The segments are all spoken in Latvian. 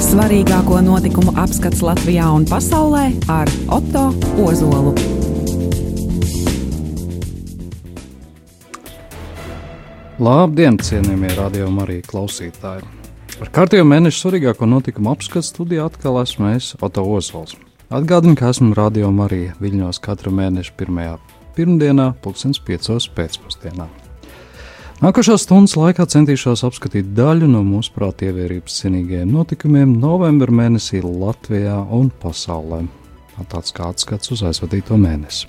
Svarīgāko notikumu apskats Latvijā un pasaulē ar Otto Ozolu. Labdien, cienījamie radiokamā arī klausītāji! Ar kārtējo mēnešu svarīgāko notikumu apskatu studijā atkal esmu es, Oto Ozols. Atgādinu, ka esmu radiokamā arī Viļņos katru mēnešu pirmajā pirmdienā, 2005. pēcpusdienā. Nākošās stundas laikā centīšos apskatīt daļu no mūsu prāta ievērības cienīgajiem notikumiem novembra mēnesī Latvijā un pasaulē. Tāds kā atskats uz aizvadīto mēnesi.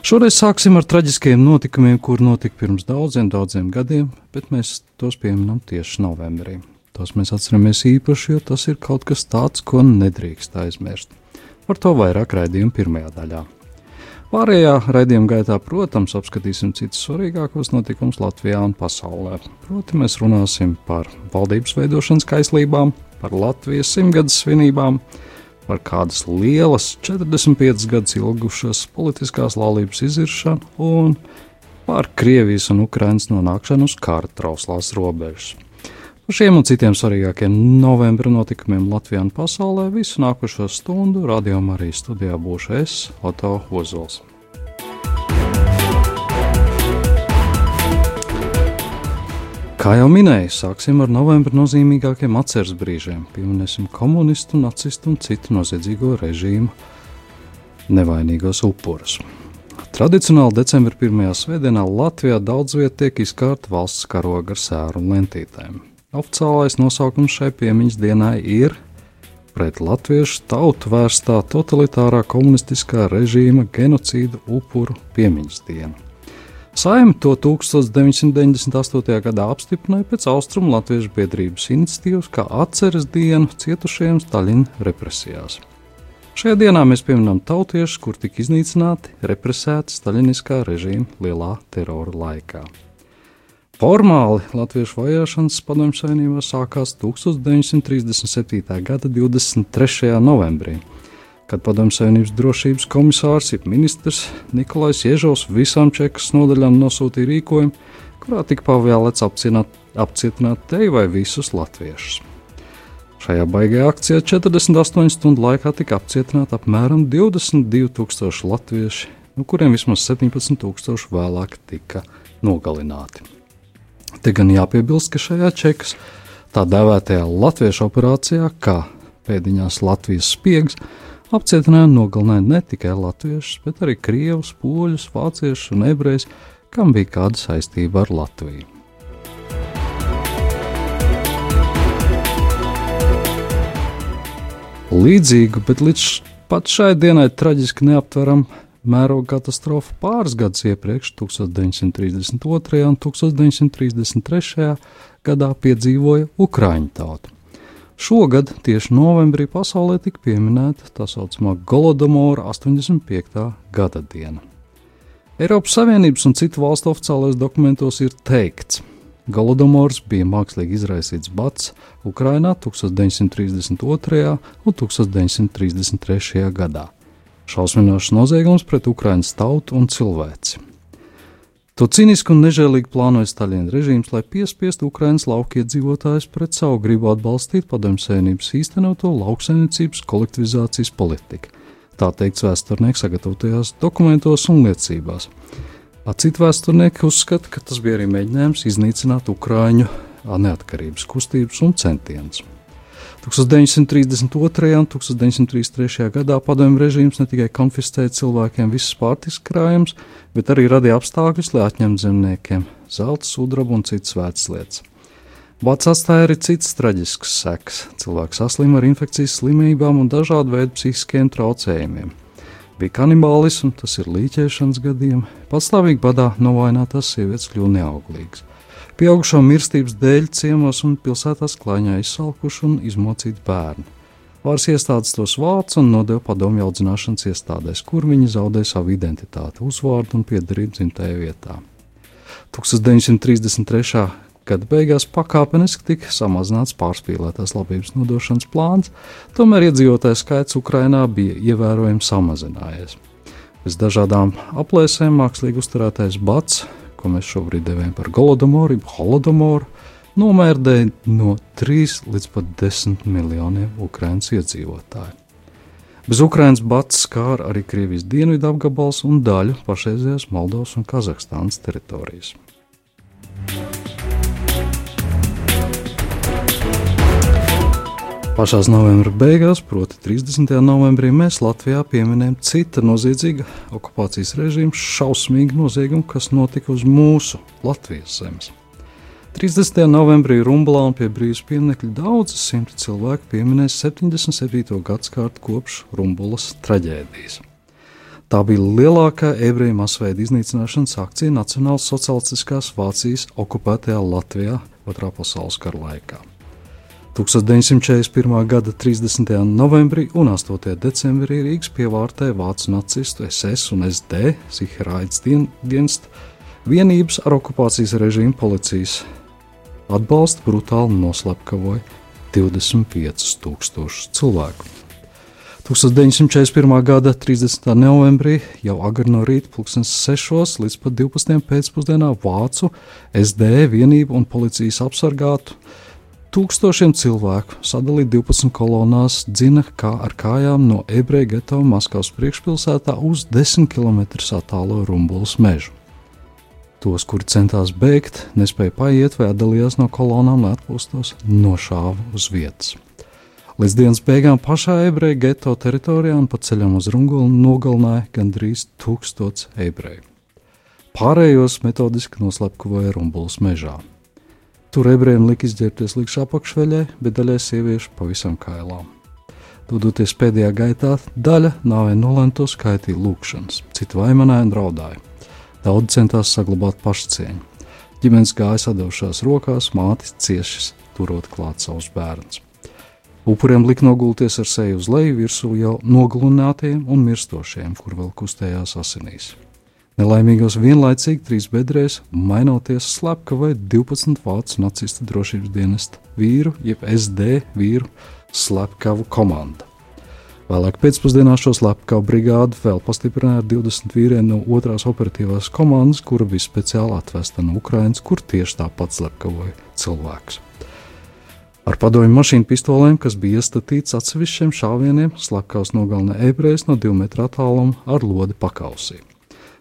Šoreiz sāksim ar traģiskiem notikumiem, kur notika pirms daudziem, daudziem gadiem, bet mēs tos pieminam tieši novembrī. Tos mēs atceramies īpaši, jo tas ir kaut kas tāds, ko nedrīkst aizmirst. Par to vairāk raidījuma pirmajā daļā. Pārējā raidījuma gaitā, protams, apskatīsim citus svarīgākos notikumus Latvijā un pasaulē. Proti, mēs runāsim par valdības veidošanas kaislībām, par Latvijas simtgades svinībām, par kādas lielas 45 gadus ilgušas politiskās laulības iziršanu un par Krievijas un Ukrainas nonākšanu uz kara trauslās robežas. Par šiem un citiem svarīgākiem novembra notikumiem Latvijā un pasaulē visu nākošo stundu radījumā arī studijā būšu es, Oto Ozols. Kā jau minēju, sāksim ar novembra nozīmīgākiem atceres brīžiem. Pieminēsim komunistu, nacistu un citu noziedzīgo režīmu nevainīgos upurus. Tradicionāli decembra pirmajā svētdienā Latvijā daudz vietā tiek izkārta valsts karoga ar sēru un lentītēm. Oficiālais nosaukums šai piemiņas dienai ir pret latviešu tautu vērstā totalitārā komunistiskā režīma genocīdu upuru piemiņas diena. Saima to 1998. gadā apstiprināja pēc Austrumu Latviešu biedrības iniciatīvas kā atceres dienu cietušajiem Staļina represijās. Šajā dienā mēs pieminam tautiešus, kur tika iznīcināti, represēti Staļiniskā režīma lielā terora laikā. Formāli latviešu vajāšanas padomju savienībā sākās 1937. gada 23. novembrī, kad padomju savienības drošības komisārs, jeb ministrs Nikolais Iežovs visām čekas nodaļām nosūtīja rīkojumu, kurā tika pavēlēts apcietināt tevi vai visus latviešus. Šajā baigajā akcijā 48 stundu laikā tika apcietināti apmēram 22,000 latvieši, no kuriem vismaz 17,000 vēlāk tika nogalināti. Te gan jāpiebilst, ka šajā čekas tā dēvētajā latviešu operācijā, kā pēdiņās Latvijas spiegs, apcietināja un nogalināja ne tikai latviešus, bet arī krievus, poļus, vāciešus un ebrejus, kam bija kāda saistība ar Latviju. Līdzīgu, bet līdz pat šai dienai traģiski neaptveram mēroga katastrofa pāris gadus iepriekš, 1932. un 1933. gadā piedzīvoja Ukrāņu tauta. Šogad, tieši novembrī, pasaulē tika pieminēta tā saucamā Golodomora 85. gada diena. Eiropas Savienības un citu valstu oficiālajos dokumentos ir teikts, Golodomors bija mākslīgi izraisīts bats Ukrainā 1932. un 1933. gadā šausminošs noziegums pret Ukraiņas tautu un cilvēci. To cīniski un nežēlīgi plānoja Staļina režīms, lai piespiestu Ukraiņas laukiedzīvotājus pret savu gribu atbalstīt padomju sēnības īstenoto lauksaimniecības kolektivizācijas politiku. Tā teikts vēsturnieku sagatavotajās dokumentos un liecībās. Citi vēsturnieki uzskata, ka tas bija arī mēģinājums iznīcināt Ukrāņu neatkarības kustības un centienus. 1932. un 1933. gadā padomju režīms ne tikai konfiscēja cilvēkiem visas pārtikas krājumus, bet arī radīja apstākļus, lai atņemtu zemniekiem zelta, sudrabu un citas svētas lietas. Bats atstāja arī citas traģiskas sekas. Cilvēks saslima ar infekcijas slimībām un dažādu veidu psihiskiem traucējumiem. Bija kanibālisms, tas ir līķēšanas gadījumi, pastāvīgi badā novājinātās sievietes kļuva neauglīgas. Pieaugušo mirstības dēļ ciemos un pilsētās klāņā izsalkuši un izmocīti bērni. Varas iestādes tos vāca un nodeva padomju audzināšanas iestādēs, kur viņi zaudēja savu identitāti, uzvārdu un piedarību dzimtajā vietā. 1933. gada beigās pakāpeniski tika samazināts pārspīlētās labības nodošanas plāns, tomēr iedzīvotāju skaits Ukrainā bija ievērojami samazinājies. Pēc dažādām aplēsēm mākslīgi uzturētais bats ko mēs šobrīd devējam par Golodomoru, Holodomoru, nomērdēja no 3 līdz pat 10 miljoniem Ukraiņas iedzīvotāju. Bez Ukrainas bats skāra arī Krievijas dienvidu apgabals un daļu pašreizējās Moldovas un Kazahstānas teritorijas. Pašā novembra beigās, proti 30. novembrī, mēs Latvijā pieminējam cita noziedzīga okupācijas režīma šausmīgu noziegumu, kas notika uz mūsu Latvijas zemes. 30. novembrī Rumblā un pie brīvības pieminiekļa daudzi simti cilvēku pieminēs 77. gadsimtu kopš Rumbulas traģēdijas. Tā bija lielākā ebreju masveida iznīcināšanas akcija Nacionālās sociālistiskās Vācijas okupētajā Latvijā Otrā pasaules kara laikā. 1941. gada 30. novembrī un 8. decembrī Rīgas pievārtē vācu nacistu SS un SD Siheraids dienesta vienības ar okupācijas režīmu policijas atbalstu brutāli noslepkavoja 25,000 cilvēku. 1941. gada 30. novembrī jau agri no rīta, 6 līdz pat 12. pēcpusdienā vācu SD vienību un policijas apsargātu Tūkstošiem cilvēku sadalīti 12 kolonās dzina kā ar kājām no ebreju geto Maskavas priekšpilsētā uz 10 km attālo Rumbulas mežu. Tos, kuri centās bēgt, nespēja paiet vai atdalījās no kolonām, lai atpūstos, nošāva uz vietas. Līdz dienas beigām pašā ebreju geto teritorijā un pa ceļam uz Rungulu nogalināja gandrīz tūkstots ebreju. Pārējos metodiski noslepkavoja Rumbulas mežā. Tur ebrejiem lika izģērbties līdz apakšveļai, bet daļai sieviešu pavisam kailām. Dodoties pēdējā gaitā, daļa nāvē nolēmto skaitīja lūkšanas, citi vaimanēja un raudāja. Daudzi centās saglabāt pašcieņu. Ģimenes gāja sadaušās rokās, mātes ciešas, turot klāt savus bērnus. Upuriem lika nogulties ar seju uz leju virsū jau nogalinātiem un mirstošiem, kur vēl kustējās asinīs. Nelaimīgos vienlaicīgi trīs bedrēs, mainoties slepkavai 12 vācu nacistu drošības dienesta vīru, jeb SD vīru slepkavu komandu. Vēlāk pēcpusdienā šo slepkavu brigādu vēl pastiprināja ar 20 vīriem no otrās operatīvās komandas, kura bija speciāli atvesta no Ukrainas, kur tieši tāpat slepkavoja cilvēkus. Ar padomju mašīnu pistolēm, kas bija iestatīts atsevišķiem šāvieniem, slepkavs nogalināja ebrejus no 2 metru attāluma ar lodi pakausīm.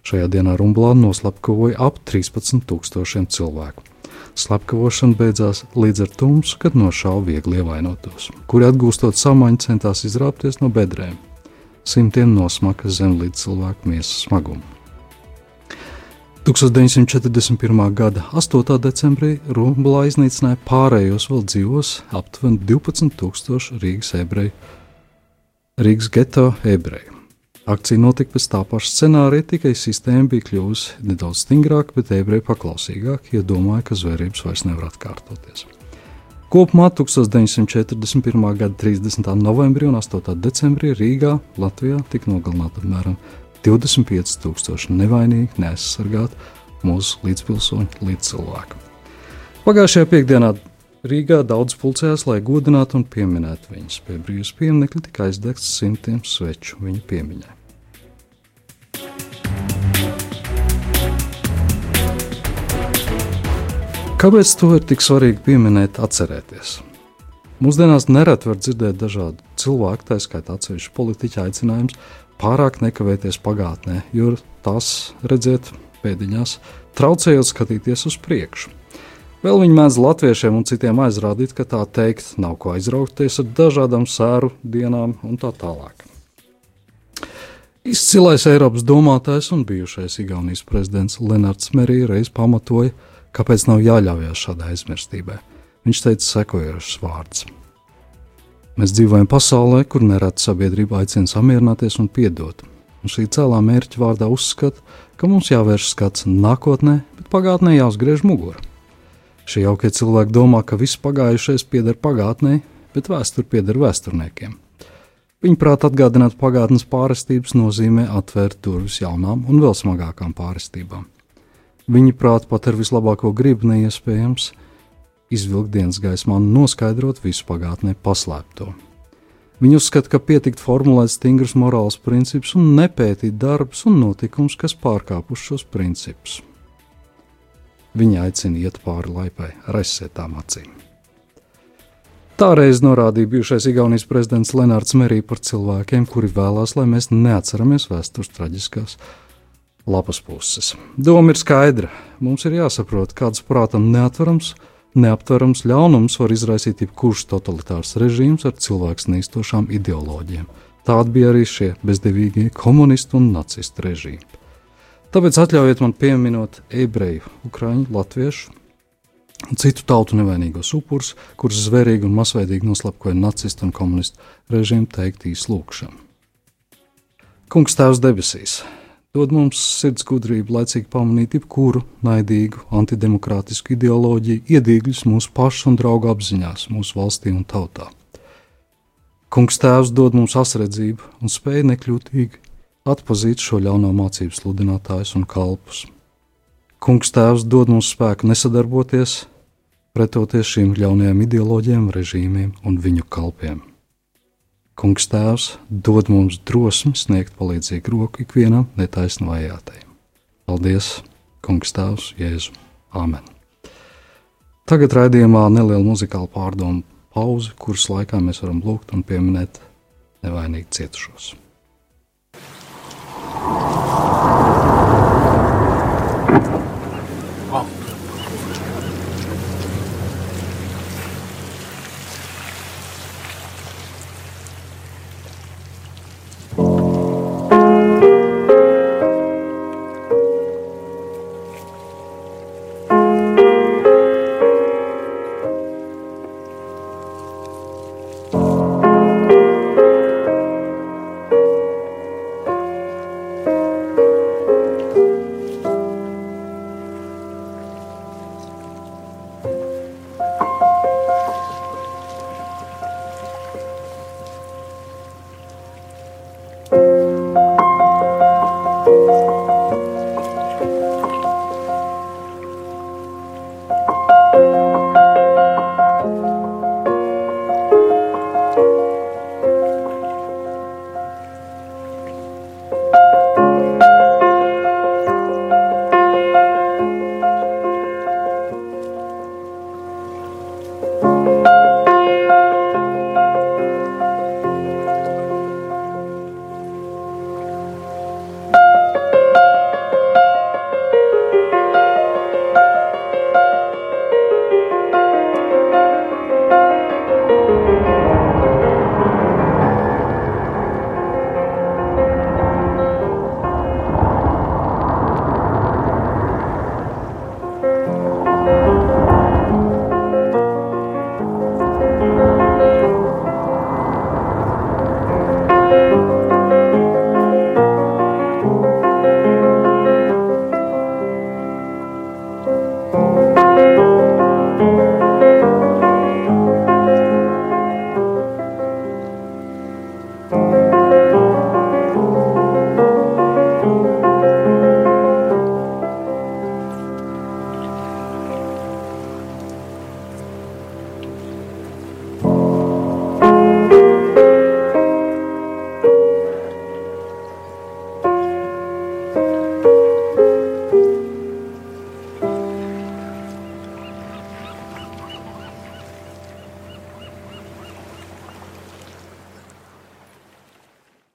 Šajā dienā Rumblā noslapkavoja ap 13,000 cilvēku. Slepkavošana beidzās līdz ar tumsu, kad nošāva viegli ievainotos, kuri atgūstot samaņu centās izrāpties no bedrēm. Simtiem nosmaka zem līdz cilvēku miesas smagumu. 1941. gada 8. decembrī Rumblā iznīcināja pārējos vēl dzīvos aptuveni 12,000 Rīgas ebreju, Rīgas geto ebreju. Akcija notika pēc tā paša scenārija, tikai sistēma bija kļuvusi nedaudz stingrāka, bet ebreji paklausīgāki, jo domāja, ka zvērības vairs nevar atkārtoties. Kopumā 1941. gada 30. novembrī un 8. decembrī Rīgā, Latvijā, tika nogalināti apmēram 25,000 nevainīgi, neaizsargāti mūsu līdzpilsoņu līdzcilvēku. Pagājušajā piekdienā Rīgā daudz pulcējās, lai godinātu un pieminētu viņus. Pie brīvības pieminiekļa tika aizdegts simtiem sveču viņa piemiņai. Kāpēc to ir tik svarīgi pieminēt, atcerēties? Mūsdienās nereti var dzirdēt dažādu cilvēku, tā skaitā atsevišķu politiķu aicinājums, pārāk nekavēties pagātnē, jo tas, redziet, pēdiņās traucējot skatīties uz priekšu. Vēl viņi mēdz latviešiem un citiem aizrādīt, ka tā teikt nav ko aizraukties ar dažādām sēru dienām un tā tālāk. Izcilais Eiropas domātājs un bijušais Igaunijas prezidents Lenards Merija reiz pamatoja, kāpēc nav jāļaujas šādai aizmirstībai. Viņš teica sekojošus vārdus: Mēs dzīvojam pasaulē, kur nereti sabiedrība aicina samierināties un piedot. Un šī cēlā mērķa vārdā uzskata, ka mums jāvērš skats nākotnē, bet pagātnē jāuzgriež muguru. Šie jaukie cilvēki domā, ka viss pagājušais pieder pagātnē, bet vēsture pieder vēsturniekiem. Viņa prāt atgādināt pagātnes pārestības nozīmē atvērt durvis jaunām un vēl smagākām pārestībām. Viņa prāt pat ar vislabāko gribu neiespējams izvilkt dienas gaismā un noskaidrot visu pagātnē paslēpto. Viņa uzskata, ka pietikt formulēt stingrus morāls principus un nepētīt darbus un notikumus, kas pārkāpuši šos principus. Viņi aicina iet pāri laipai ar aizsētām acīm. Tāreiz norādīja bijušais Igaunijas prezidents Lenārds Merī par cilvēkiem, kuri vēlās, lai mēs neatceramies vēstures traģiskās lapas puses. Doma ir skaidra. Mums ir jāsaprot, kāds prātam neatverams, neaptverams ļaunums var izraisīt jebkurš totalitārs režīms ar cilvēks nīstošām ideoloģijām. Tādi bija arī šie bezdevīgie komunistu un nacistu režīmi. Tāpēc atļaujiet man pieminot ebreju, ukraiņu, latviešu un citu tautu nevainīgos upurus, kurus zvērīgi un masveidīgi noslapkoja nacistu un komunistu režīmu teikt īslūkšanu. Kungs Tēvs debesīs, dod mums sirds gudrību, laicīgi pamanīt jebkuru naidīgu, antidemokrātisku ideoloģiju, iedīgļus mūsu pašu un draugu apziņās, mūsu valstī un tautā. Kungs Tēvs dod mums asredzību un spēju nekļūtīgi atpazīt šo ļauno mācību sludinātājus un kalpus. Kungs Tēvs dod mums spēku nesadarboties, pretoties šīm ļaunajām ideoloģijām, režīmiem un viņu kalpiem. Kungs Tēvs dod mums drosmi sniegt palīdzīgu roku ikvienam netaisnu vajātajam. Paldies, Kungs Tēvs, Jēzu! Āmen! Tagad raidījumā neliela muzikāla pārdomu pauze, kuras laikā mēs varam lūgt un pieminēt nevainīgi cietušos. you.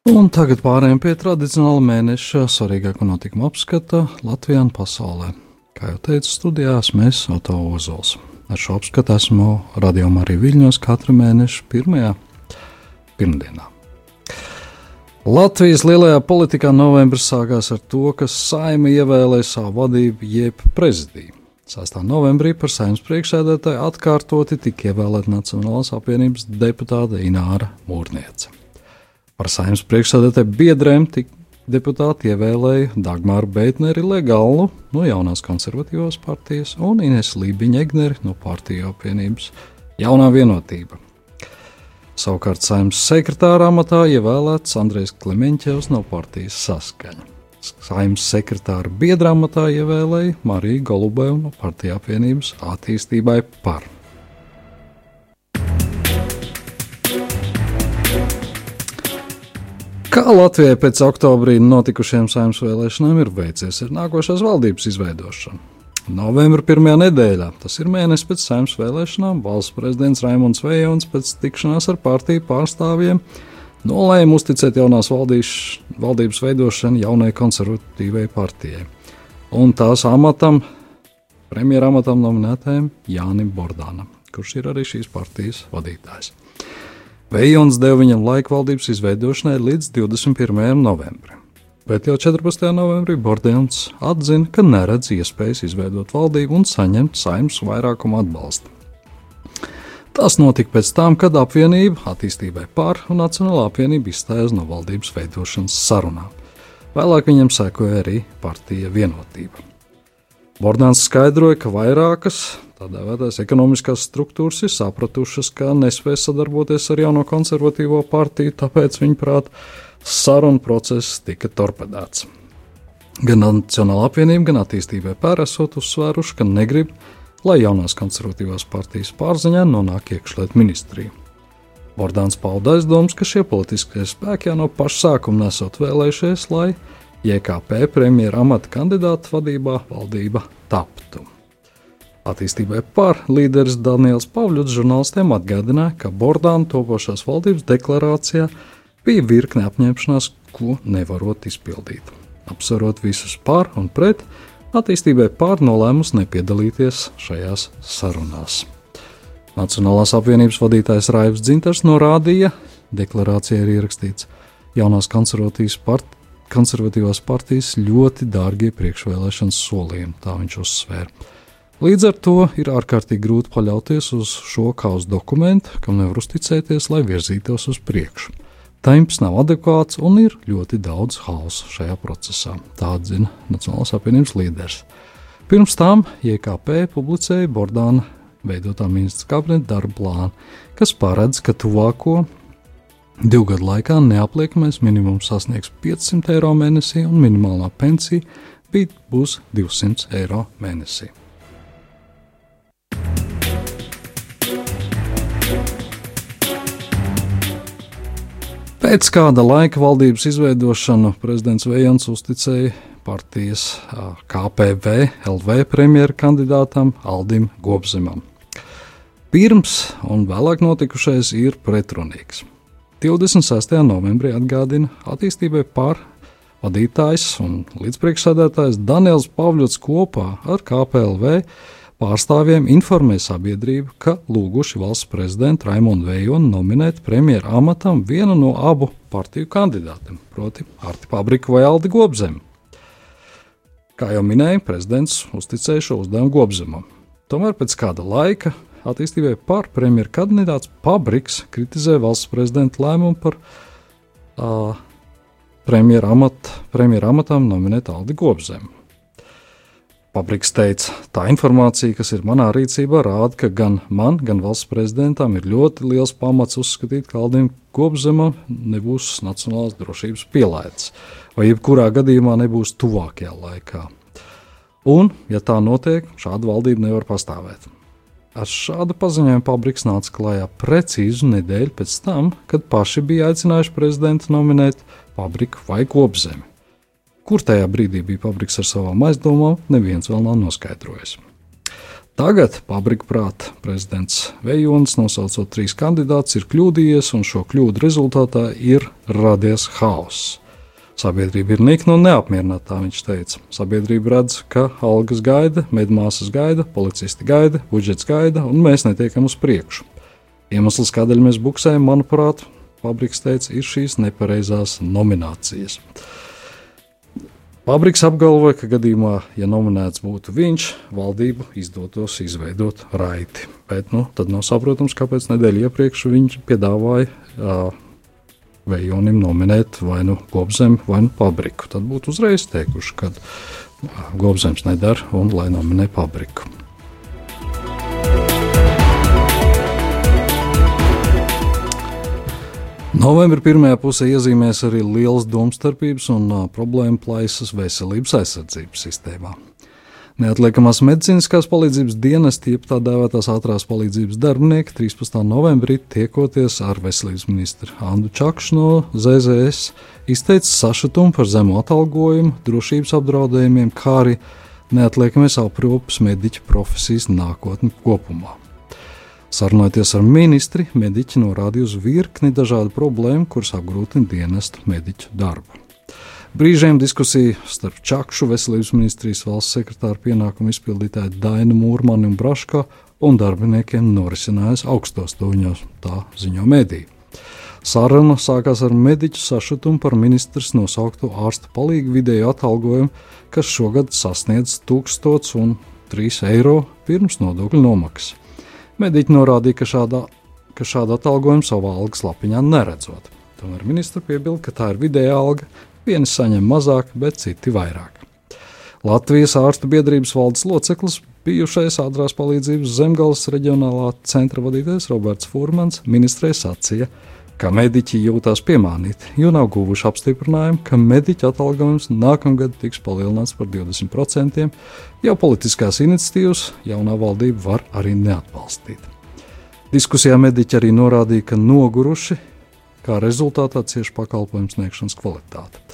Un tagad pārējām pie tradicionāla mēneša svarīgāko notikumu apskata Latvijā un pasaulē. Kā jau teicu, studijās mēs Oto Ozols. Ar šo apskatu esmu radījumā arī Viļņos katru mēnešu pirmajā pirmdienā. Latvijas lielajā politikā novembris sākās ar to, ka saima ievēlēja savu vadību jeb prezidiju. 6. novembrī par saimnes priekšsēdētāju atkārtoti tika ievēlēta Nacionālās apvienības deputāte Ināra Mūrniece. Par saimnes priekšsēdētāju biedriem tika deputāti ievēlēja Dagmāru Beitneri Legalu no jaunās konservatīvās partijas un Ines Lībiņa Egneri no partiju apvienības Jaunā vienotība. Savukārt saimnes sekretāra amatā ievēlēts Andrejs Klimeņķevs no partijas saskaņa. Saimnes sekretāra biedrā amatā ievēlēja Mariju Golubevu no partiju apvienības attīstībai par. Kā Latvijai pēc oktobrī notikušajām saimnes vēlēšanām ir veicies ar nākošās valdības izveidošanu? Novembra pirmajā nedēļā, tas ir mēnesis pēc saimnes vēlēšanām, valsts prezidents Raimons Vējons pēc tikšanās ar partiju pārstāvjiem nolēma uzticēt jaunās valdīs, valdības veidošanu jaunai konservatīvai partijai un tās amatam, premjera amatam nominētajam Jānim Bordānam, kurš ir arī šīs partijas vadītājs. Vējons deva viņam laiku valdības izveidošanai līdz 21. novembrim bet jau 14. novembrī Bordēns atzina, ka neredz iespējas izveidot valdību un saņemt saimnes vairākumu atbalstu. Tas notika pēc tam, kad apvienība attīstībai pār un Nacionālā apvienība izstājās no valdības veidošanas sarunām. Vēlāk viņam sekoja arī partija vienotība. Bordāns skaidroja, ka vairākas tādā veidā ekonomiskās struktūras ir sapratušas, ka nespēj sadarboties ar jauno konservatīvo partiju, tāpēc viņa prātā sarunu process tika torpedēts. Gan Nacionāla apvienība, gan attīstībai pāresot uzsvēruši, ka negrib, lai jaunās konservatīvās partijas pārziņā nonāk iekšlietu ministrija. Bordāns pauda aizdomas, ka šie politiskie spēki jau no paša sākuma nesot vēlējušies, lai JKP premjera amata kandidāta vadībā valdība taptu. Attīstībai par līderis Daniels Pavļots žurnālistiem atgādināja, ka Bordāna topošās valdības deklarācijā bija virkne apņemšanās, ko nevarot izpildīt. Apsverot visus par un pret, attīstībai pār nolēmus nepiedalīties šajās sarunās. Nacionālās apvienības vadītājs Raivs Dzintars norādīja, deklarācijā ir ierakstīts, jaunās part, konservatīvās partijas ļoti dārgie priekšvēlēšanas solījumi, tā viņš uzsvēra. Līdz ar to ir ārkārtīgi grūti paļauties uz šo kā uz dokumentu, kam nevar uzticēties, lai virzītos uz priekšu. Temps nav adekvāts un ir ļoti daudz hausa šajā procesā, tā atzina Nacionālās apvienības līderis. Pirms tam JKP publicēja Bordāna veidotā ministra kabineta darba plānu, kas paredz, ka tuvāko divu gadu laikā neapliekamais minimums sasniegs 500 eiro mēnesī un minimālā pensija būs 200 eiro mēnesī. Pēc kāda laika valdības izveidošanu prezidents Vējans uzticēja partijas KPV LV premjera kandidātam Aldim Gobzemam. Pirms un vēlāk notikušais ir pretrunīgs. 26. novembrī atgādina attīstībai pār vadītājs un līdzpriekšsēdētājs Daniels Pavļots kopā ar KPLV pārstāvjiem informē sabiedrību, ka lūguši valsts prezidentu Raimonu Vējonu nominēt premjeru amatam vienu no abu partiju kandidātiem, proti, Arti Pabriku vai Aldi Gobzemu. Kā jau minēju, prezidents uzticēja šo uzdevumu Gobzemam. Tomēr pēc kāda laika attīstībai par premjeru kandidāts Pabriks kritizē valsts prezidenta lēmumu par uh, premjeru amat, premjeru amatam nominēt Aldi Gobzemu. Pabriks teica, tā informācija, kas ir manā rīcībā, rāda, ka gan man, gan valsts prezidentam ir ļoti liels pamats uzskatīt, ka Aldim Kopzemam nebūs nacionālās drošības pielaides, vai jebkurā gadījumā nebūs tuvākajā laikā. Un, ja tā notiek, šāda valdība nevar pastāvēt. Ar šādu paziņojumu Pabriks nāca klajā precīzu nedēļu pēc tam, kad paši bija aicinājuši prezidentu nominēt Pabriku vai Kopzemi. Kur tajā brīdī bija Pabriks ar savām aizdomām, neviens vēl nav noskaidrojis. Tagad, pabrika prāta, prezidents Vejons, nosaucot trīs kandidātus, ir kļūdījies, un šo kļūdu rezultātā ir radies haoss. Sabiedrība ir nikna un neapmierināta, viņš teica. Sabiedrība redz, ka algas gaida, medmāsas gaida, policisti gaida, budžets gaida, un mēs netiekam uz priekšu. Iemesls, kādēļ mēs buksējam, manuprāt, Fabriks teica, ir šīs nepareizās nominācijas. Fabriks apgalvoja, ka gadījumā, ja nominēts būtu viņš, valdību izdotos izveidot raiti. Bet nu, tad nav saprotams, kāpēc nedēļu iepriekš viņš piedāvāja uh, Vējonim nominēt vai nu Gobzemi, vai nu Fabriku. Tad būtu uzreiz teikuši, ka uh, Gobzems nedara un lai nominē Fabriku. Novembra pirmajā pusē iezīmēs arī liels domstarpības un problēmu plaisas veselības aizsardzības sistēmā. Neatliekamās medicīniskās palīdzības dienesti, jeb tā dēvētās ātrās palīdzības darbinieki 13. novembrī tiekoties ar veselības ministru Andu Čakšu no ZZS, izteica sašutumu par zemu atalgojumu, drošības apdraudējumiem, kā arī neatliekamais aprūpes mediķu profesijas nākotni kopumā. Sarunājoties ar ministri, mediķi norādīja uz virkni dažādu problēmu, kuras apgrūtina dienestu mediķu darbu. Brīžiem diskusija starp Čakšu veselības ministrijas valsts sekretāru pienākumu izpildītāju Dainu Mūrmanu un Braškā un darbiniekiem norisinājās augstos toņos, tā ziņo mediji. Saruna sākās ar mediķu sašutumu par ministrs nosaukto ārsta palīgu vidēju atalgojumu, kas šogad sasniedz 1003 eiro pirms nodokļu nomaksas. Mediķi norādīja, ka šādā, ka šāda atalgojuma savā algas lapiņā neredzot. Tomēr ministra piebilda, ka tā ir vidēja alga, vieni saņem mazāk, bet citi vairāk. Latvijas ārstu biedrības valdes loceklis, bijušais ātrās palīdzības zemgāles reģionālā centra vadītājs Roberts Furmans ministrē sacīja, ka mediķi jūtās piemānīti, jo nav guvuši apstiprinājumu, ka mediķa atalgojums nākamgad tiks palielināts par 20%, jau politiskās iniciatīvas jaunā valdība var arī neatbalstīt. Diskusijā mediķi arī norādīja, ka noguruši, kā rezultātā cieši pakalpojumu sniegšanas kvalitāte.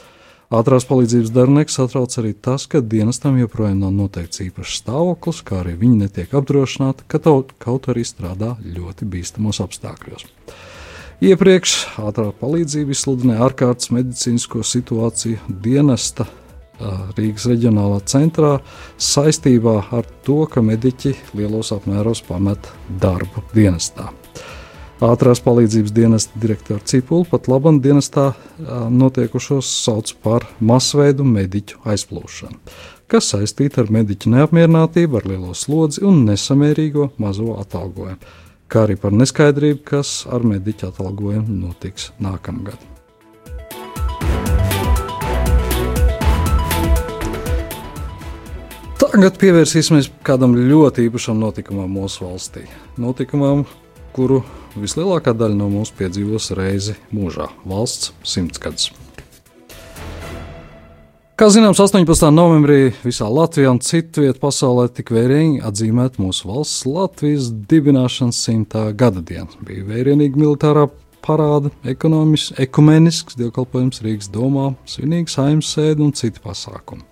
Ātrās palīdzības darbinieks satrauc arī tas, ka dienestam joprojām nav noteikts īpašs stāvoklis, kā arī viņi netiek apdrošināti, ka taut, kaut arī strādā ļoti bīstamos apstākļos. Iepriekš ātrā palīdzība izsludināja ārkārtas medicīnisko situāciju dienesta Rīgas reģionālā centrā saistībā ar to, ka mediķi lielos apmēros pamet darbu dienestā. Ātrās palīdzības dienesta direktora Cipula pat labam dienestā notiekušos sauc par masveidu mediķu aizplūšanu, kas saistīta ar mediķu neapmierinātību ar lielo slodzi un nesamērīgo mazo atalgojumu, kā arī par neskaidrību, kas ar mediķu atalgojumu notiks nākamgad. Tagad pievērsīsimies kādam ļoti īpašam notikumam mūsu valstī. Notikumam, kuru vislielākā daļa no mums piedzīvos reizi mūžā - valsts simtgadus. Kā zināms, 18. novembrī visā Latvijā un citu vietu pasaulē tika vērīgi atzīmēta mūsu valsts Latvijas dibināšanas simtā gada diena. Bija vērienīga militārā parāda, ekonomisks, ekumenisks dievkalpojums Rīgas domā, svinīgs saimnes sēde un citi pasākumi.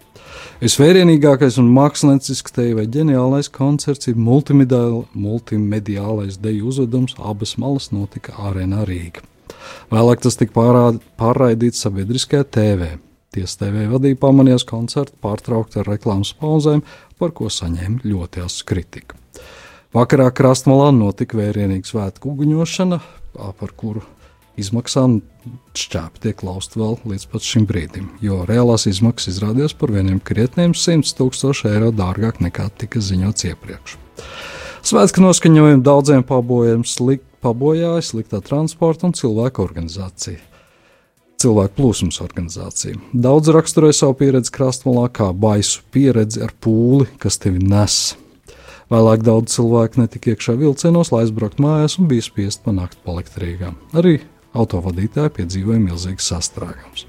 Visvērienīgākais un māksliniecisks te vai ģeniālais koncerts ir multimediālais deju uzvedums abas malas notika Arēnā Rīga. Vēlāk tas tika pārād, pārraidīts sabiedriskajā TV. Tiesa TV vadīja pamanījās koncertu pārtraukt ar reklāmas pauzēm, par ko saņēma ļoti asu kritiku. Vakarā krastmalā notika vērienīga svētku uguņošana, par kuru izmaksām šķēpi tiek lausti vēl līdz šim brīdim, jo reālās izmaksas izrādījās par vieniem krietniem 100 tūkstoši eiro dārgāk nekā tika ziņots iepriekš. Svētku noskaņojumu daudziem pabojām slik, pabojāja sliktā transporta un cilvēku organizācija. Cilvēku plūsmas organizācija. Daudz raksturoja savu pieredzi krastmalā kā baisu pieredzi ar pūli, kas tevi nes. Vēlāk daudz cilvēku netika iekšā vilcienos, lai aizbrauktu mājās un bija spiest panākt palikt Rīgā. Arī autovadītāji piedzīvoja milzīgas sastrēgumus.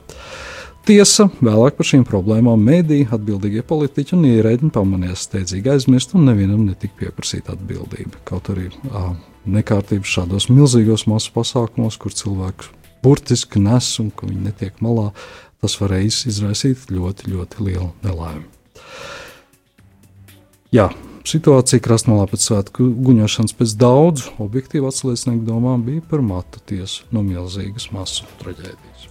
Tiesa, vēlāk par šīm problēmām mēdīja atbildīgie politiķi un ierēģi pamanījās steidzīgi aizmirst, un nevienam netika pieprasīta atbildība. Kaut arī ā, nekārtības šādos milzīgos masu pasākumos, kur cilvēks burtiski nes un ka viņi netiek malā, tas varēja izraisīt ļoti, ļoti lielu nelaimi. Jā, situācija krastmalā pēc svētku guņošanas pēc daudzu objektīvu atsliecinieku domām bija par matu tiesu no milzīgas masu traģēdijas.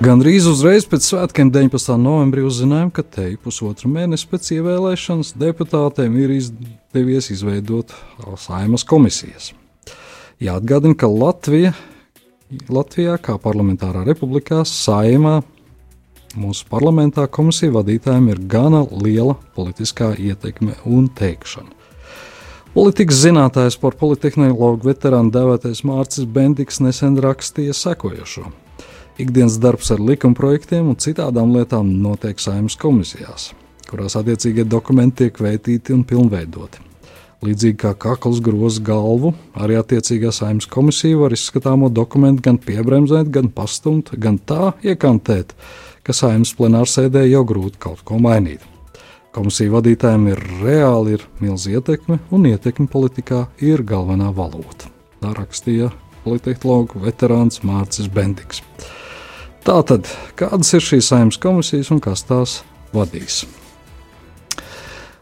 Gan drīz uzreiz pēc svētkiem, 19. novembrī, uzzinājām, ka te pusotru mēnesi pēc ievēlēšanas deputātiem ir izdevies izveidot saimas komisijas. Jāatgādina, ka Latvija, Latvijā, kā parlamentārā republikā, saimā Mūsu parlamentā komisiju vadītājiem ir gana liela politiskā ietekme un teikšana. Politikas zinātājs par politehnologu veterānu devētais Mārcis Bendiks nesen rakstīja sekojošo. Ikdienas darbs ar likumprojektiem un citādām lietām notiek saimnes komisijās, kurās attiecīgie dokumenti tiek veitīti un pilnveidoti. Līdzīgi kā kakls groz galvu, arī attiecīgā saimnes komisija var izskatāmo dokumentu gan piebremzēt, gan pastumt, gan tā iekantēt, ka saimnes plenārsēdē jau grūti kaut ko mainīt. Komisiju vadītājiem ir reāli ir milzīga ietekme, un ietekme politikā ir galvenā valūta. Tā rakstīja politehnologu veterāns Mārcis Bendiks. Tātad, kādas ir šīs saimnes komisijas un kas tās vadīs?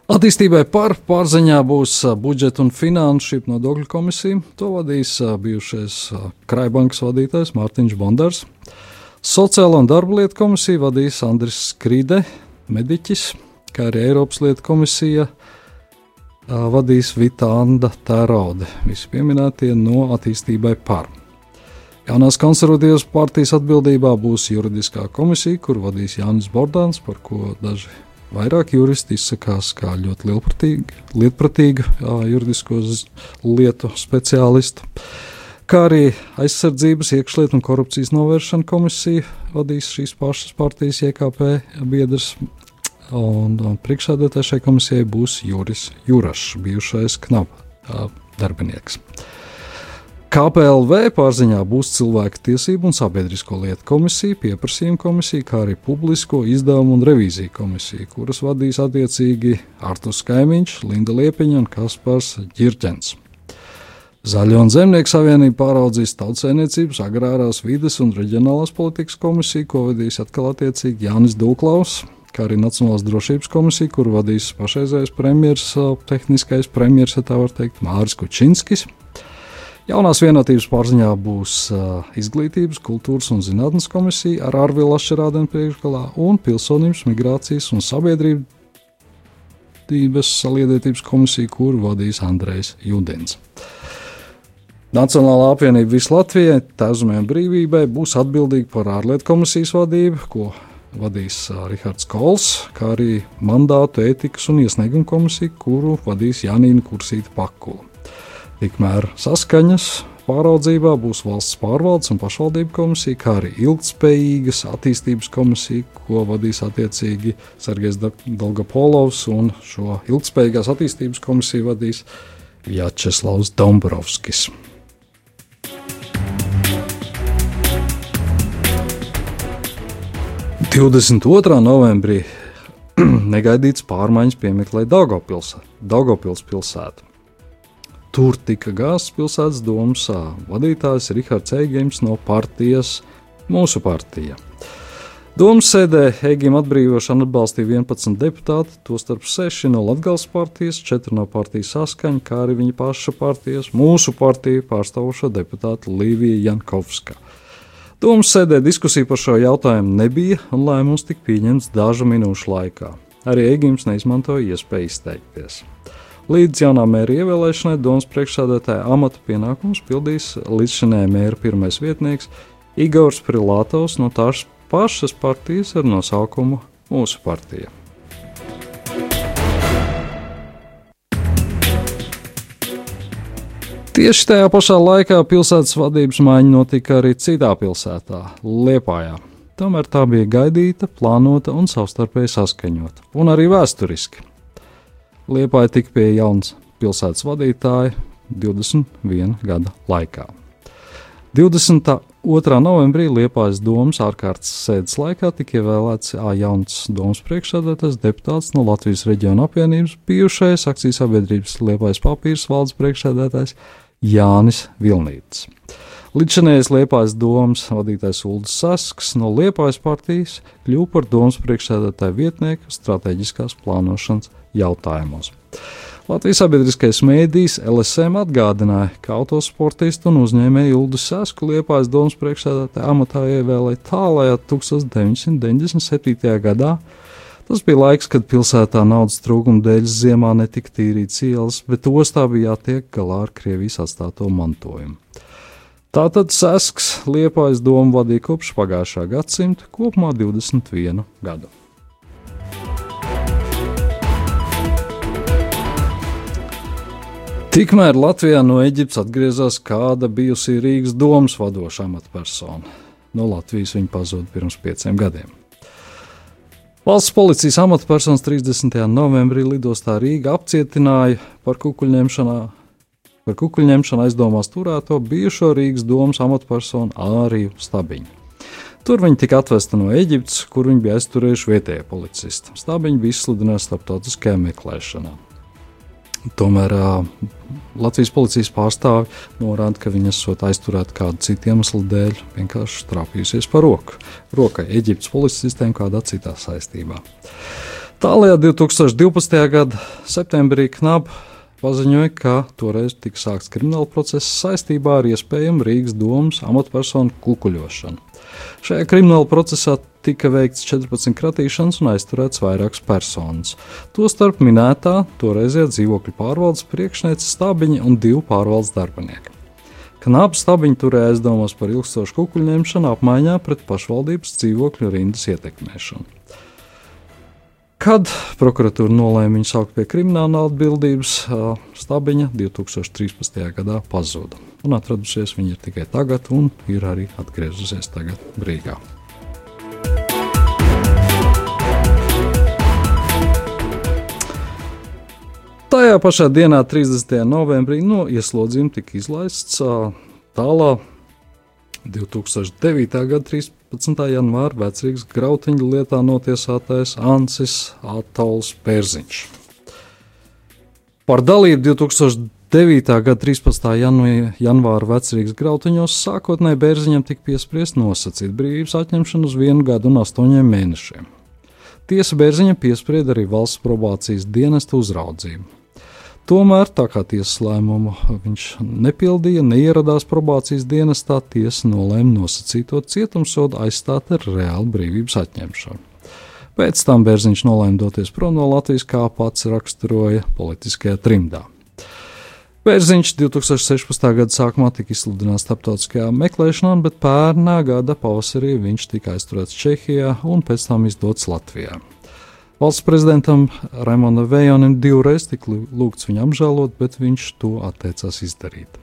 Attīstībai par pārziņā būs budžeta un finanšu nodokļu komisija. To vadīs bijušais Kraibankas vadītājs Mārtiņš Bondars. Sociālo un darba lietu komisiju vadīs Andris Skrīde, mediķis, kā arī Eiropas lietu komisija vadīs Vitānda Tēraude. Visi pieminētie no attīstībai par. Jaunās konservatīvas partijas atbildībā būs juridiskā komisija, kur vadīs Jānis Bordāns, par ko daži Vairāk juristi izsakās kā ļoti lietpratīga juridisko lietu speciālistu. Kā arī aizsardzības, iekšlietu un korupcijas novēršana komisija vadīs šīs pašas partijas IKP biedrs. Un, un priekšsēdētājai šai komisijai būs Juris Jurašs, bijušais knapa darbinieks. KPLV pārziņā būs cilvēku tiesību un sabiedrisko lietu komisija, pieprasījuma komisija, kā arī publisko izdevumu un revīziju komisija, kuras vadīs attiecīgi Artus Kaimiņš, Linda Liepiņa un Kaspars Girķens. Zaļo un zemnieku savienība pāraudzīs tautsēniecības, agrārās vides un reģionālās politikas komisiju, ko vadīs atkal attiecīgi Jānis Dūklaus, kā arī Nacionālās drošības komisija, kuru vadīs pašreizējais premjerministrs, tehniskais premjerministrs, ja tā var teikt, Māris Kučinskis. Jaunās vienotības pārziņā būs uh, izglītības, kultūras un zinātnes komisija ar Arvilu Ašerādenu priekšgalā un pilsonības, migrācijas un sabiedrības saliedētības komisiju, kuru vadīs Andrejs Judins. Nacionālā apvienība visai Latvijai, Tēzumai un Brīvībai būs atbildīga par ārlietu komisijas vadību, ko vadīs Rihards Kols, kā arī mandātu, ētikas un iesniegumu komisiju, kuru vadīs Janīna Kursīta Pakula. Tikmēr saskaņas pāraudzībā būs valsts pārvaldes un pašvaldību komisija, kā arī ilgspējīgas attīstības komisija, ko vadīs attiecīgi Sergejs Dolgopolovs, un šo ilgspējīgās attīstības komisiju vadīs Vjačeslavs Dombrovskis. Divdesmit otrā novembrī negaidīts pārmaiņas piemeklēja Daugopils pilsētu. Tur tika gāzts pilsētas domas vadītājs Rihards Eigēns no partijas Mūsu partija. Domas sēdē Eigim atbrīvošanu atbalstīja 11 deputāti, tostarp 6 no Latvijas partijas, 4 no partijas saskaņa, kā arī viņa paša partijas, mūsu partiju pārstāvošo deputātu Līviju Jankovska. Domas sēdē diskusija par šo jautājumu nebija, un lēmums tika pieņemts dažu minūšu laikā. Arī Eigims neizmantoja iespēju izteikties. Līdz jaunā mēra ievēlēšanai domas priekšsādātāja amata pienākumus pildīs līdzšinēja mēra pirmais vietnieks Igors Prilātovs no tās pašas partijas ar nosaukumu Mūsu partija. Tieši tajā pašā laikā pilsētas vadības maiņa notika arī citā pilsētā, Liepājā. Tomēr tā bija gaidīta, plānota un savstarpēji saskaņota, un arī vēsturiski. Liepāja tika pie jaunas pilsētas vadītāja 21 gada laikā. 22. novembrī Liepājas domas ārkārtas sēdes laikā tika ievēlēts jauns domas priekšsēdētājs, deputāts no Latvijas reģiona apvienības, bijušais akcijas sabiedrības Liepājas papīrs valdes priekšsēdētājs Jānis Vilnīts. Līdzinējais Liepājas domas vadītājs Ulris Sasks no Liepājas partijas kļuva par domas priekšsēdētāju vietnieku strateģiskās plānošanas jautājumos. Latvijas sabiedriskais mēdījis LSM atgādināja, ka autosportistu un uzņēmēju Ildu Sasku Liepājas domas priekšsēdētāja amatā ievēlēja tālākajā 1997. gadā. Tas bija laiks, kad pilsētā naudas trūkuma dēļ ziemā netika tīrīts ielas, bet ostā bija jātiek galā ar Krievijas atstāto mantojumu. Tātad Sasks Liepājas domu vadīja kopš pagājušā gadsimta, kopumā 21 gadu. Tikmēr Latvijā no Eģiptes atgriezās kāda bijusi Rīgas domas vadošā amatpersona. No Latvijas viņa pazuda pirms pieciem gadiem. Valsts policijas amatpersonas 30. novembrī lidostā Rīga apcietināja par kukuļņemšanā. Par kukuļņemšanu aizdomās turēto bijušo Rīgas domas amatpersonu Āriju Stabiņu. Tur viņi tika atvesta no Eģiptes, kur viņi bija aizturējuši vietējie policisti. Stabiņu bija izsludināts starptautiskajā meklēšanā. Tomēr Latvijas policijas pārstāvi norāda, ka viņa esot aizturēta kādu citu iemeslu dēļ, vienkārši trāpījusies pa roku. Rokai Eģiptes policistiem kādā citā saistībā. Tālāk 2012. gada septembrī Knaba paziņoja, ka toreiz tika sākts krimināla process saistībā ar iespējamu Rīgas domas amatpersonu kukuļošanu. Šajā krimināla procesā tika veikts 14 kratīšanas un aizturēts vairākas personas. Tostarp minētā toreizējā dzīvokļu pārvaldes priekšniece Stabiņa un divu pārvaldes darbinieki. Knāps stabiņu turēja aizdomās par ilgstošu kukuļņemšanu apmaiņā pret pašvaldības dzīvokļu rindas ietekmēšanu. Kad prokuratūra nolēma viņu saukt pie krimināla atbildības, Stabiņa 2013. gadā pazuda. Un atradusies viņa tikai tagad, un ir arī atgriezusies tagad Rīgā. Tajā pašā dienā, 30. novembrī, no ieslodzījuma tika izlaists tālāk 2009. gada 13. 15. janvāra vecrīgas grautiņu lietā notiesātais Ansis Atols Pērziņš. Par dalību 2009. gada 13. janvāra vecrīgas grautiņos sākotnēji Bērziņam tika piespriest nosacīt brīvības atņemšanu uz vienu gadu un astoņiem mēnešiem. Tiesa Bērziņam piesprieda arī valsts probācijas dienesta uzraudzību. Tomēr, tā kā tiesas lēmumu viņš nepildīja, neieradās probācijas dienestā, tiesa nolēma nosacīto cietumsodu aizstāt ar reālu brīvības atņemšanu. Pēc tam Bērziņš nolēma doties prom no Latvijas, kā pats raksturoja politiskajā trimdā. Bērziņš 2016. gada sākumā tika izsludināts starptautiskajā meklēšanā, bet pērnā gada pavasarī viņš tika aizturēts Čehijā un pēc tam izdots Latvijā. Valsts prezidentam Raimondam Vējonam divreiz tika lūgts viņu apžēlot, bet viņš to atteicās izdarīt.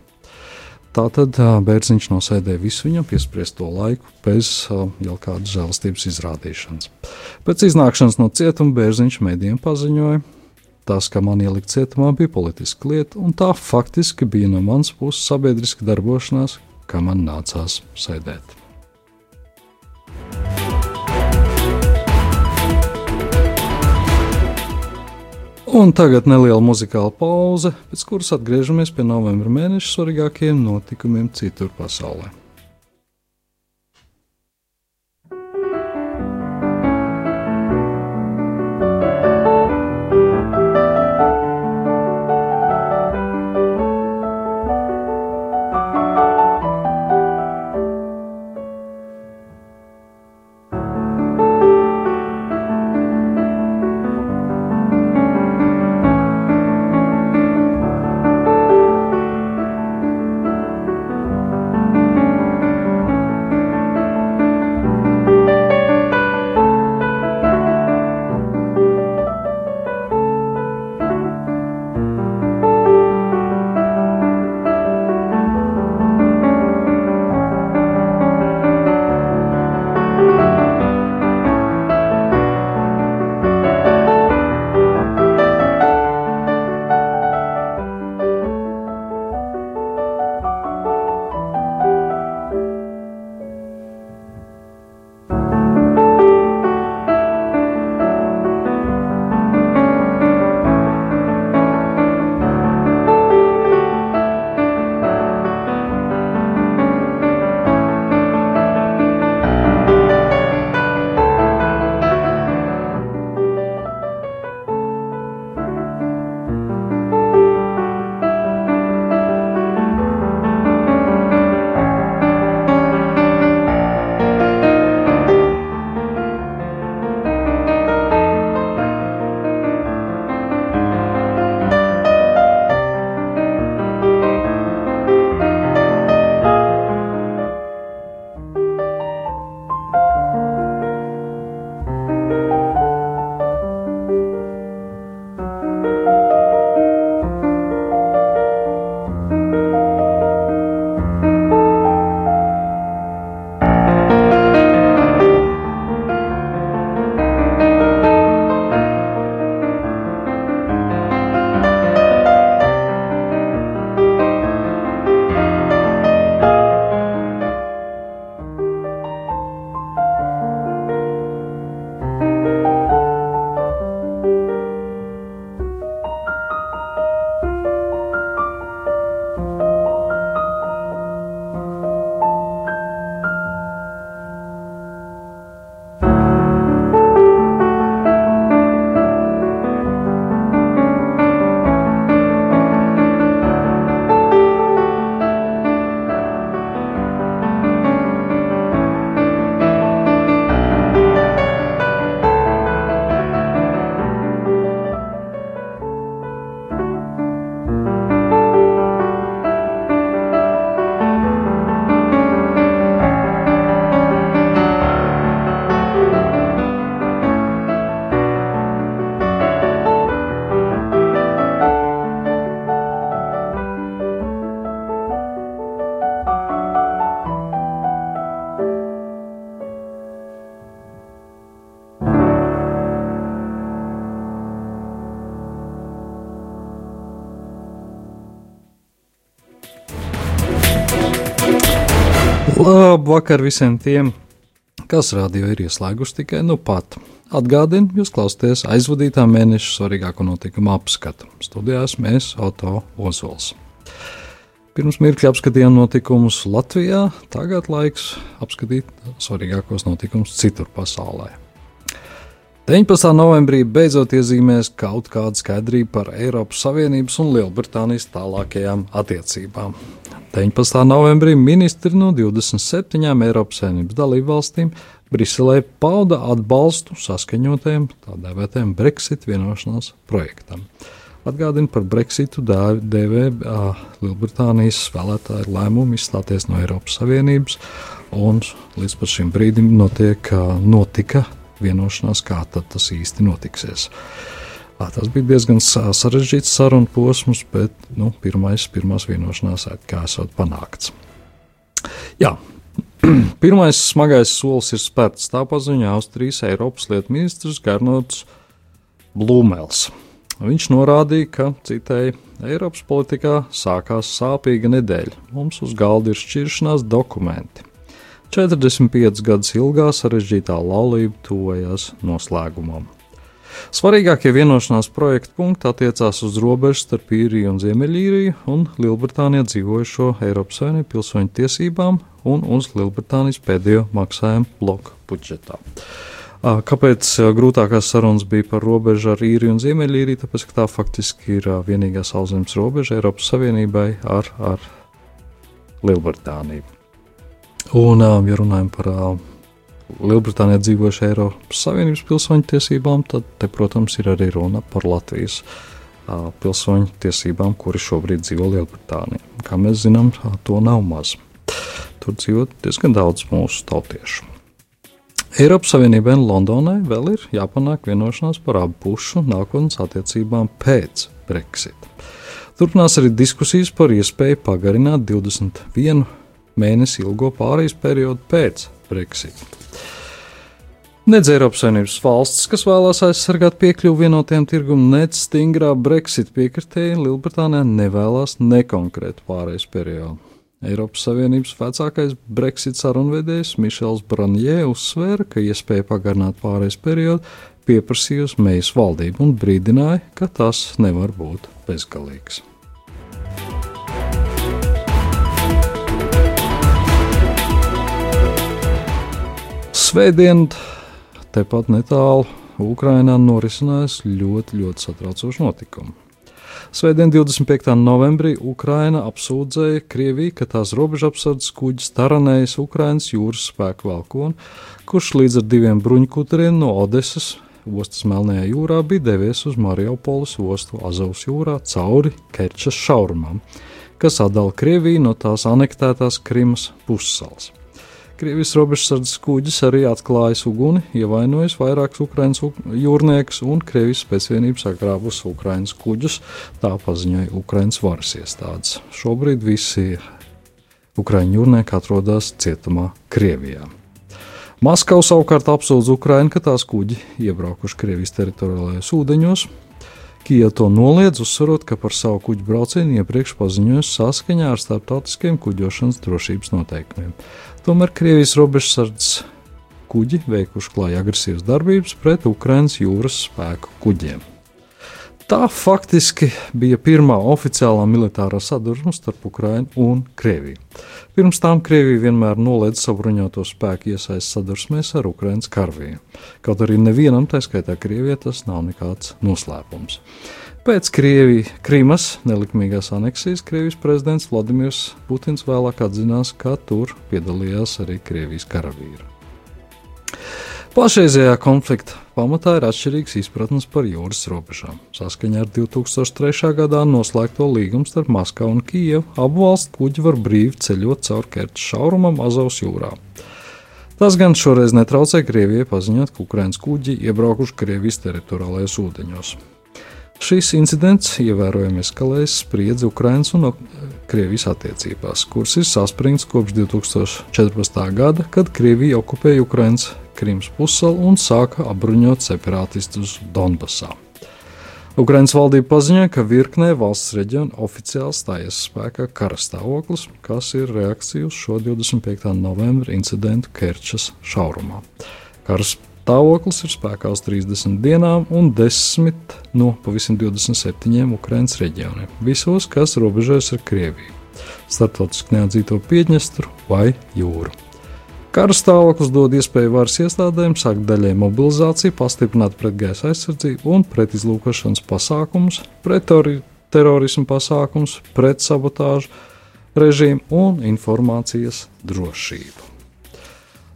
Tātad Bērziņš nosēdēja visu viņam piespriesto laiku bez jau kādas žēlastības izrādīšanas. Pēc iznākšanas no cietuma Bērziņš mēdījiem paziņoja, tas, ka man ielikt cietumā, bija politiska lieta, un tā faktiski bija no manas puses sabiedriska darbošanās, kā man nācās sēdēt. Un tagad neliela muzikāla pauze, pēc kuras atgriežamies pie novembra mēneša svarīgākajiem notikumiem citur pasaulē. Labvakar visiem tiem, kas radio ir ieslēguši tikai nu pat. Atgādinu, jūs klausāties aizvadītā mēneša svarīgāko notikumu apskatu. Studijās mēs Auto Ozols. Pirms mirkļa apskatījām notikumus Latvijā, tagad laiks apskatīt svarīgākos notikumus citur pasaulē. 19. novembrī beidzot iezīmēs kaut kāda skaidrība par Eiropas Savienības un Lielbritānijas tālākajām attiecībām. 19. novembrī ministri no 27 Eiropas Savienības dalību valstīm Briselē pauda atbalstu saskaņotajam tā dēvētajam Brexit vienošanās projektam. Atgādina par Brexitu dēvē Lielbritānijas spēlētāju lēmumu izstāties no Eiropas Savienības, un līdz šim brīdim notiek, notika vienošanās, kā tas īsti notiksies. Tas bija diezgan sarežģīts sarunu posms, bet nu, pirmais, pirmās vienošanās kā esot panākts. Jā, Pirmais smagais solis ir spērts, tā paziņoja Austrijas Eiropas lietu ministrs Gernauts Blūmels. Viņš norādīja, ka, citēji, Eiropas politikā sākās sāpīga nedēļa. Mums uz galda ir šķiršanās dokumenti. 45 gadus ilgā sarežģītā laulība tuvojas noslēgumam. Svarīgākie vienošanās projekta punkti attiecās uz robežu starp īriju un Ziemeļīriju un Lielbritānijā dzīvojošo Eiropas Savienību pilsoņu tiesībām un uz Lielbritānijas pēdējo maksājumu bloku budžetā. Kāpēc grūtākās sarunas bija par robežu ar īriju un Ziemeļīriju? Tāpēc, ka tā faktiski ir vienīgā sauszemes robeža Eiropas Savienībai ar, ar Lielbritāniju. Un, ja runājam par Lielbritānijā dzīvojuši Eiropas Savienības pilsoņu tiesībām, tad, te, protams, ir arī runa par Latvijas pilsoņu tiesībām, kuri šobrīd dzīvo Lielbritānijā. Kā mēs zinām, to nav maz. Tur dzīvo diezgan daudz mūsu tautiešu. Eiropas Savienībai un Londonai vēl ir jāpanāk vienošanās par abu pušu nākotnes attiecībām pēc Brexit. Turpinās arī diskusijas par iespēju pagarināt 21 mēnesi ilgo pārejas periodu pēc Brexit. Nedz Eiropas Savienības valsts, kas vēlās aizsargāt piekļuvi vienotiem tirgumam, nedz stingrā Brexit piekritēji, Lielbritānijā nevēlas nekonkrētu pārejas periodu. Eiropas Savienības vecākais Brexit sarunvedējs Mišels Branjē uzsvēra, ka iespēja pagarināt pārejas periodu pieprasījusi Meijas valdība un brīdināja, ka tas nevar būt bezgalīgs. Svētdien tepat netālu Ukrainā norisinājās ļoti, ļoti satraucoši notikumi. Svētdien, 25. novembrī, Ukraina apsūdzēja Krieviju, ka tās robežapsardzes kuģis taranējas Ukrainas jūras spēku valkonu, kurš līdz ar diviem bruņkuteriem no Odesas ostas Melnajā jūrā bija devies uz Mariupoles ostu Azovas jūrā cauri Kerčas šaurumam, kas atdala Krieviju no tās anektētās Krimas pussalas. Krievijas robežsardzes kuģis arī atklājis uguni, ievainojis vairākus ukraiņu jūrniekus un Krievijas pēcvienības sagrābus ukraiņu kuģus. Tā paziņoja Ukraiņas varas iestādes. Šobrīd visi ukraiņu jūrnieki atrodas cietumā Krievijā. Maskava savukārt apsūdz Ukraiņu, ka tās kuģi iebraukuši Krievijas teritoriālajos ūdeņos, Kijava to noliedz, uzsverot, ka par savu kuģu braucienu iepriekš paziņojusi saskaņā ar starptautiskiem kuģošanas drošības noteikumiem. Tomēr Krievijas robežsardzes kuģi veikuši klāja agresīvas darbības pret Ukraiņas jūras spēku kuģiem. Tā faktiski bija pirmā oficiālā militārā sadursme starp Ukrajinu un Krieviju. Pirms tam Krievija vienmēr noliedza savu bruņoto spēku iesaistīšanos sadursmēs ar Ukraiņas karavīriem. Kaut arī nevienam, tā skaitā Krievijai, tas nav nekāds noslēpums. Pēc Krievijas Krīmas nelikumīgās aneksijas Krievijas prezidents Vladimirs Putins vēlāk atzinās, ka tur piedalījās arī Krievijas karavīri. Pašreizējā konflikta pamatā ir atšķirīgs izpratnes par jūras robežām. Saskaņā ar 2003. gadā noslēgto līgumu starp Maskavu un Kijevu abu valstu kuģi var brīvi ceļot caur Kerča šaurumam Azovas jūrā. Tas gan šoreiz netraucē Krievijai paziņot, ka Ukraiņas kuģi iebraukuši Krievijas teritoriālajos ūdeņos. Šis incidents ievērojami eskalējas spriedzi Ukraiņas un Krievijas attiecībās, kuras ir saspringts kopš 2014. gada, kad Krievija okupēja Ukraiņas Krimas pussalu un sāka apbruņot separātistus Donbasā. Ukraiņas valdība paziņoja, ka virknē valsts reģionu oficiāli stājies spēkā kara stāvoklis, kas ir reakcija uz šo 25. novembra incidentu Kerčas šaurumā. Kara stāvoklis ir spēkā uz 30 dienām un 10 no pavisam 27 Ukraiņas reģioniem, visos, kas robežojas ar Krieviju, starptautiski neatzīto Piedņestru vai jūru. Kara stāvoklis dod iespēju varas iestādēm sākt daļai mobilizāciju, pastiprināt pretgaisa aizsardzību un pretizlūkošanas pasākumus, pret terorismu pasākumus, pret sabotāžu režīmu un informācijas drošību.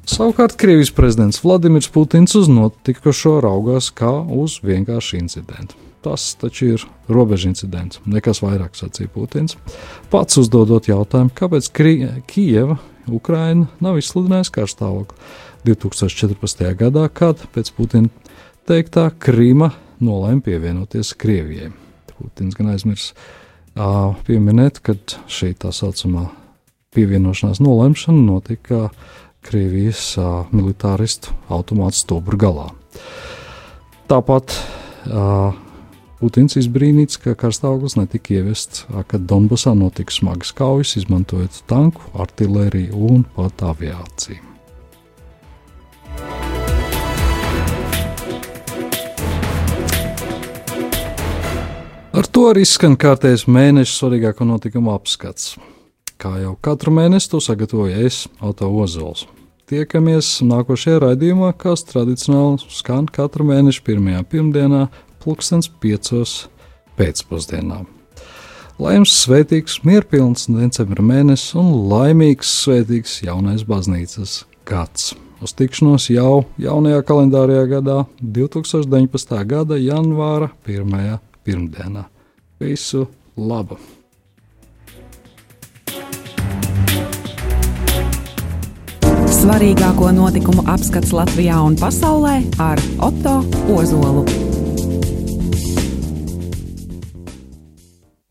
Savukārt Krievijas prezidents Vladimirs Putins uz notikušo raugās kā uz vienkāršu incidentu. Tas taču ir robeža incidents, nekas vairāk, sacīja Putins. Pats uzdodot jautājumu, kāpēc Krievija Ukraina nav izsludinājusi karstāvokli. 2014. gadā, kad pēc Putina teiktā Krīma nolēma pievienoties Krievijai. Putins gan aizmirs uh, pieminēt, ka šī tā saucamā pievienošanās nolemšana notika Krievijas uh, militāristu automātu stobra galā. Tāpat uh, Putins izbrīnīts, ka karstāvoklis netika ievests, kad Donbasā notika smagas kaujas, izmantojot tanku, artēriju un pat aviāciju. Ar to arī skan kārtējs mēneša svarīgāko notikumu apskats. Kā jau katru mēnesi to sagatavoju es, Auto Ozols. Tiekamies nākošajā raidījumā, kas tradicionāli skan katru mēnešu pirmajā pirmdienā pulkstens piecos pēcpusdienā. Lai jums svētīgs, mierpilns decembra mēnesis un laimīgs, svētīgs jaunais baznīcas gads. Uz tikšanos jau jaunajā kalendārajā gadā, 2019. gada janvāra pirmajā pirmdienā. Visu labu! Svarīgāko notikumu apskats Latvijā un pasaulē ar Otto Ozolu.